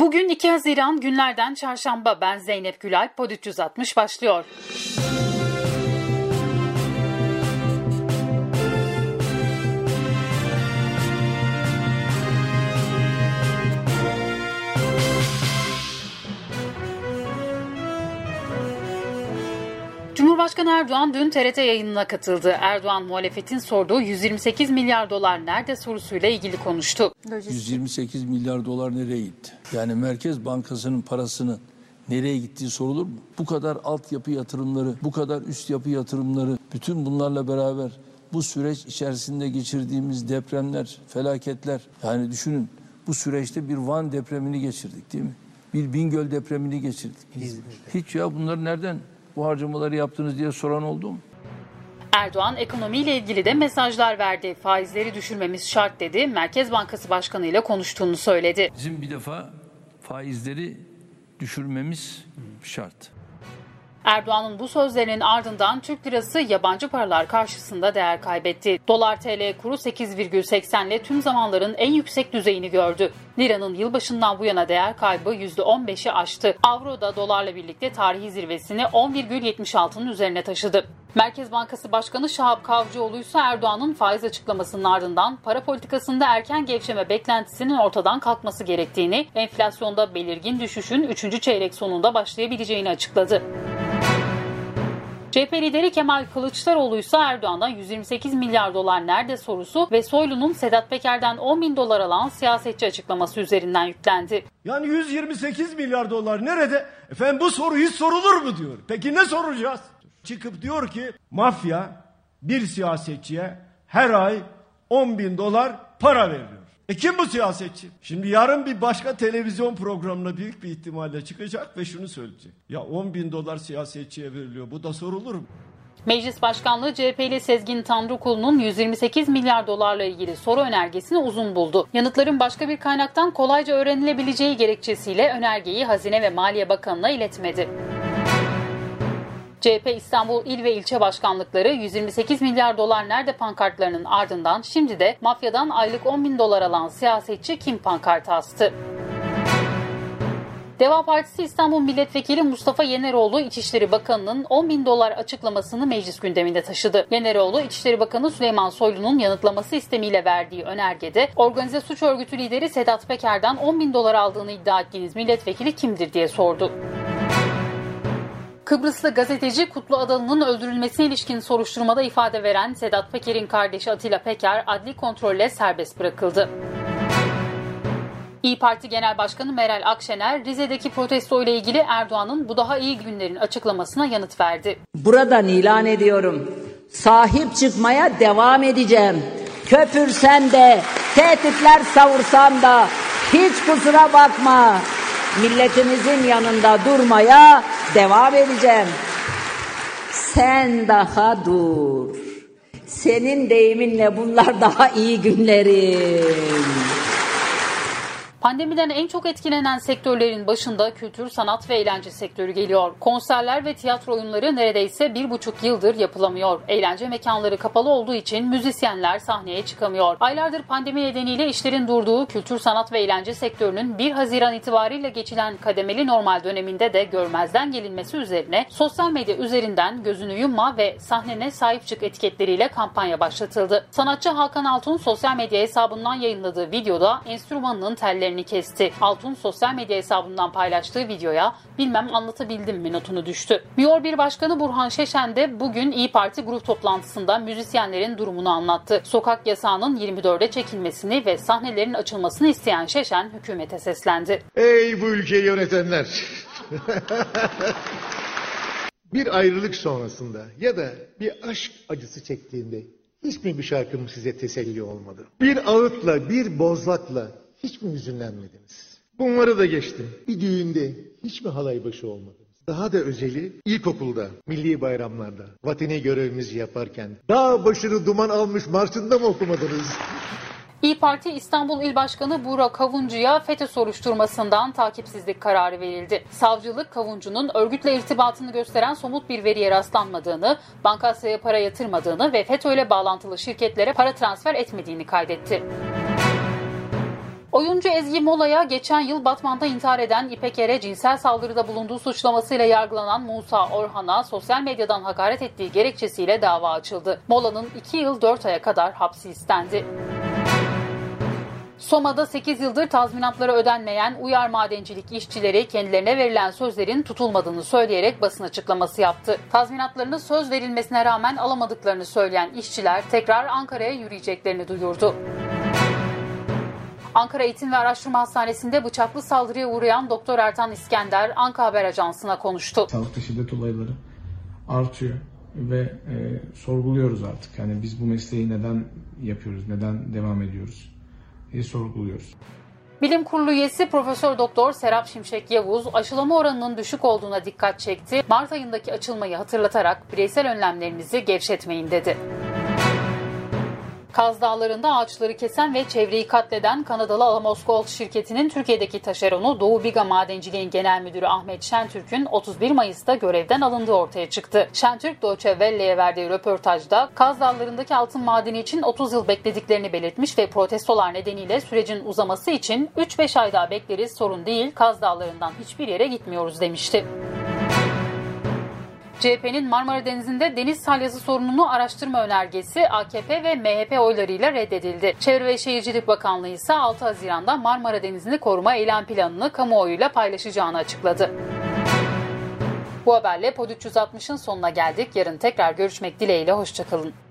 Bugün 2 Haziran günlerden çarşamba ben Zeynep Gülay Pod 360 başlıyor. Cumhurbaşkanı Erdoğan dün TRT yayınına katıldı. Erdoğan muhalefetin sorduğu 128 milyar dolar nerede sorusuyla ilgili konuştu. 128 milyar dolar nereye gitti? Yani Merkez Bankası'nın parasının nereye gittiği sorulur mu? Bu kadar altyapı yatırımları, bu kadar üst yapı yatırımları, bütün bunlarla beraber bu süreç içerisinde geçirdiğimiz depremler, felaketler. Yani düşünün bu süreçte bir Van depremini geçirdik değil mi? Bir Bingöl depremini geçirdik. Hiç ya bunları nereden bu harcamaları yaptınız diye soran oldu mu? Erdoğan ekonomiyle ilgili de mesajlar verdi. Faizleri düşürmemiz şart dedi. Merkez Bankası Başkanı ile konuştuğunu söyledi. Bizim bir defa faizleri düşürmemiz şart. Erdoğan'ın bu sözlerinin ardından Türk lirası yabancı paralar karşısında değer kaybetti. Dolar TL kuru 8,80 ile tüm zamanların en yüksek düzeyini gördü. Liranın yılbaşından bu yana değer kaybı %15'i aştı. Avro da dolarla birlikte tarihi zirvesini 10,76'nın üzerine taşıdı. Merkez Bankası Başkanı Şahap Kavcıoğlu ise Erdoğan'ın faiz açıklamasının ardından para politikasında erken gevşeme beklentisinin ortadan kalkması gerektiğini, enflasyonda belirgin düşüşün 3. çeyrek sonunda başlayabileceğini açıkladı. CHP lideri Kemal Kılıçdaroğlu ise Erdoğan'dan 128 milyar dolar nerede sorusu ve Soylu'nun Sedat Peker'den 10 bin dolar alan siyasetçi açıklaması üzerinden yüklendi. Yani 128 milyar dolar nerede? Efendim bu soru hiç sorulur mu diyor. Peki ne soracağız? Çıkıp diyor ki mafya bir siyasetçiye her ay 10 bin dolar para veriyor. E kim bu siyasetçi? Şimdi yarın bir başka televizyon programına büyük bir ihtimalle çıkacak ve şunu söyleyecek. Ya 10 bin dolar siyasetçiye veriliyor bu da sorulur mu? Meclis Başkanlığı CHP'li Sezgin Tanrıkulu'nun 128 milyar dolarla ilgili soru önergesini uzun buldu. Yanıtların başka bir kaynaktan kolayca öğrenilebileceği gerekçesiyle önergeyi Hazine ve Maliye Bakanı'na iletmedi. CHP İstanbul İl ve İlçe Başkanlıkları 128 milyar dolar nerede pankartlarının ardından şimdi de mafyadan aylık 10 bin dolar alan siyasetçi kim pankartı astı. Deva Partisi İstanbul Milletvekili Mustafa Yeneroğlu İçişleri Bakanı'nın 10 bin dolar açıklamasını meclis gündeminde taşıdı. Yeneroğlu İçişleri Bakanı Süleyman Soylu'nun yanıtlaması istemiyle verdiği önergede organize suç örgütü lideri Sedat Peker'den 10 bin dolar aldığını iddia ettiğiniz milletvekili kimdir diye sordu. Kıbrıslı gazeteci Kutlu Adalı'nın öldürülmesine ilişkin soruşturmada ifade veren Sedat Peker'in kardeşi Atilla Peker adli kontrolle serbest bırakıldı. İyi Parti Genel Başkanı Meral Akşener, Rize'deki protesto ile ilgili Erdoğan'ın bu daha iyi günlerin açıklamasına yanıt verdi. Buradan ilan ediyorum. Sahip çıkmaya devam edeceğim. Köpürsen de, tehditler savursan da hiç kusura bakma. Milletimizin yanında durmaya devam edeceğim. Sen daha dur. Senin deyiminle bunlar daha iyi günlerin. Pandemiden en çok etkilenen sektörlerin başında kültür, sanat ve eğlence sektörü geliyor. Konserler ve tiyatro oyunları neredeyse bir buçuk yıldır yapılamıyor. Eğlence mekanları kapalı olduğu için müzisyenler sahneye çıkamıyor. Aylardır pandemi nedeniyle işlerin durduğu kültür, sanat ve eğlence sektörünün 1 Haziran itibariyle geçilen kademeli normal döneminde de görmezden gelinmesi üzerine sosyal medya üzerinden gözünü yumma ve sahnene sahip çık etiketleriyle kampanya başlatıldı. Sanatçı Hakan Altun sosyal medya hesabından yayınladığı videoda enstrümanının tellerini kesti. Altun sosyal medya hesabından paylaştığı videoya bilmem anlatabildim mi notunu düştü. Miyor bir başkanı Burhan Şeşen de bugün İyi Parti grup toplantısında müzisyenlerin durumunu anlattı. Sokak yasağının 24'e çekilmesini ve sahnelerin açılmasını isteyen Şeşen hükümete seslendi. Ey bu ülkeyi yönetenler! bir ayrılık sonrasında ya da bir aşk acısı çektiğinde hiç mi bir şarkım size teselli olmadı? Bir ağıtla, bir bozlakla hiç mi hüzünlenmediniz? Bunları da geçtim. Bir düğünde hiç mi halay başı olmadınız? Daha da özeli ilkokulda, milli bayramlarda, vatani görevimizi yaparken dağ başını duman almış marşında mı okumadınız? İyi Parti İstanbul İl Başkanı Burak Kavuncu'ya FETÖ soruşturmasından takipsizlik kararı verildi. Savcılık Kavuncu'nun örgütle irtibatını gösteren somut bir veriye rastlanmadığını, bankasaya para yatırmadığını ve FETÖ ile bağlantılı şirketlere para transfer etmediğini kaydetti. Oyuncu Ezgi Mola'ya geçen yıl Batman'da intihar eden İpek Er'e cinsel saldırıda bulunduğu suçlamasıyla yargılanan Musa Orhan'a sosyal medyadan hakaret ettiği gerekçesiyle dava açıldı. Mola'nın 2 yıl 4 aya kadar hapsi istendi. Soma'da 8 yıldır tazminatları ödenmeyen uyar madencilik işçileri kendilerine verilen sözlerin tutulmadığını söyleyerek basın açıklaması yaptı. Tazminatlarını söz verilmesine rağmen alamadıklarını söyleyen işçiler tekrar Ankara'ya yürüyeceklerini duyurdu. Ankara Eğitim ve Araştırma Hastanesi'nde bıçaklı saldırıya uğrayan Doktor Ertan İskender Anka Haber Ajansı'na konuştu. Sağlıkta şiddet olayları artıyor ve e, sorguluyoruz artık. Yani biz bu mesleği neden yapıyoruz, neden devam ediyoruz diye sorguluyoruz. Bilim Kurulu üyesi Profesör Doktor Serap Şimşek Yavuz aşılama oranının düşük olduğuna dikkat çekti. Mart ayındaki açılmayı hatırlatarak bireysel önlemlerinizi gevşetmeyin dedi. Kaz Dağları'nda ağaçları kesen ve çevreyi katleden Kanadalı Alamos Gold şirketinin Türkiye'deki taşeronu Doğu Biga Madenciliğin Genel Müdürü Ahmet Şentürk'ün 31 Mayıs'ta görevden alındığı ortaya çıktı. Şentürk Deutsche Welle'ye verdiği röportajda Kaz Dağları'ndaki altın madeni için 30 yıl beklediklerini belirtmiş ve protestolar nedeniyle sürecin uzaması için 3-5 ay daha bekleriz sorun değil Kaz Dağları'ndan hiçbir yere gitmiyoruz demişti. CHP'nin Marmara Denizi'nde deniz salyası sorununu araştırma önergesi AKP ve MHP oylarıyla reddedildi. Çevre ve Şehircilik Bakanlığı ise 6 Haziran'da Marmara Denizi'ni koruma eylem planını kamuoyuyla paylaşacağını açıkladı. Bu haberle Pod 360'ın sonuna geldik. Yarın tekrar görüşmek dileğiyle. Hoşçakalın.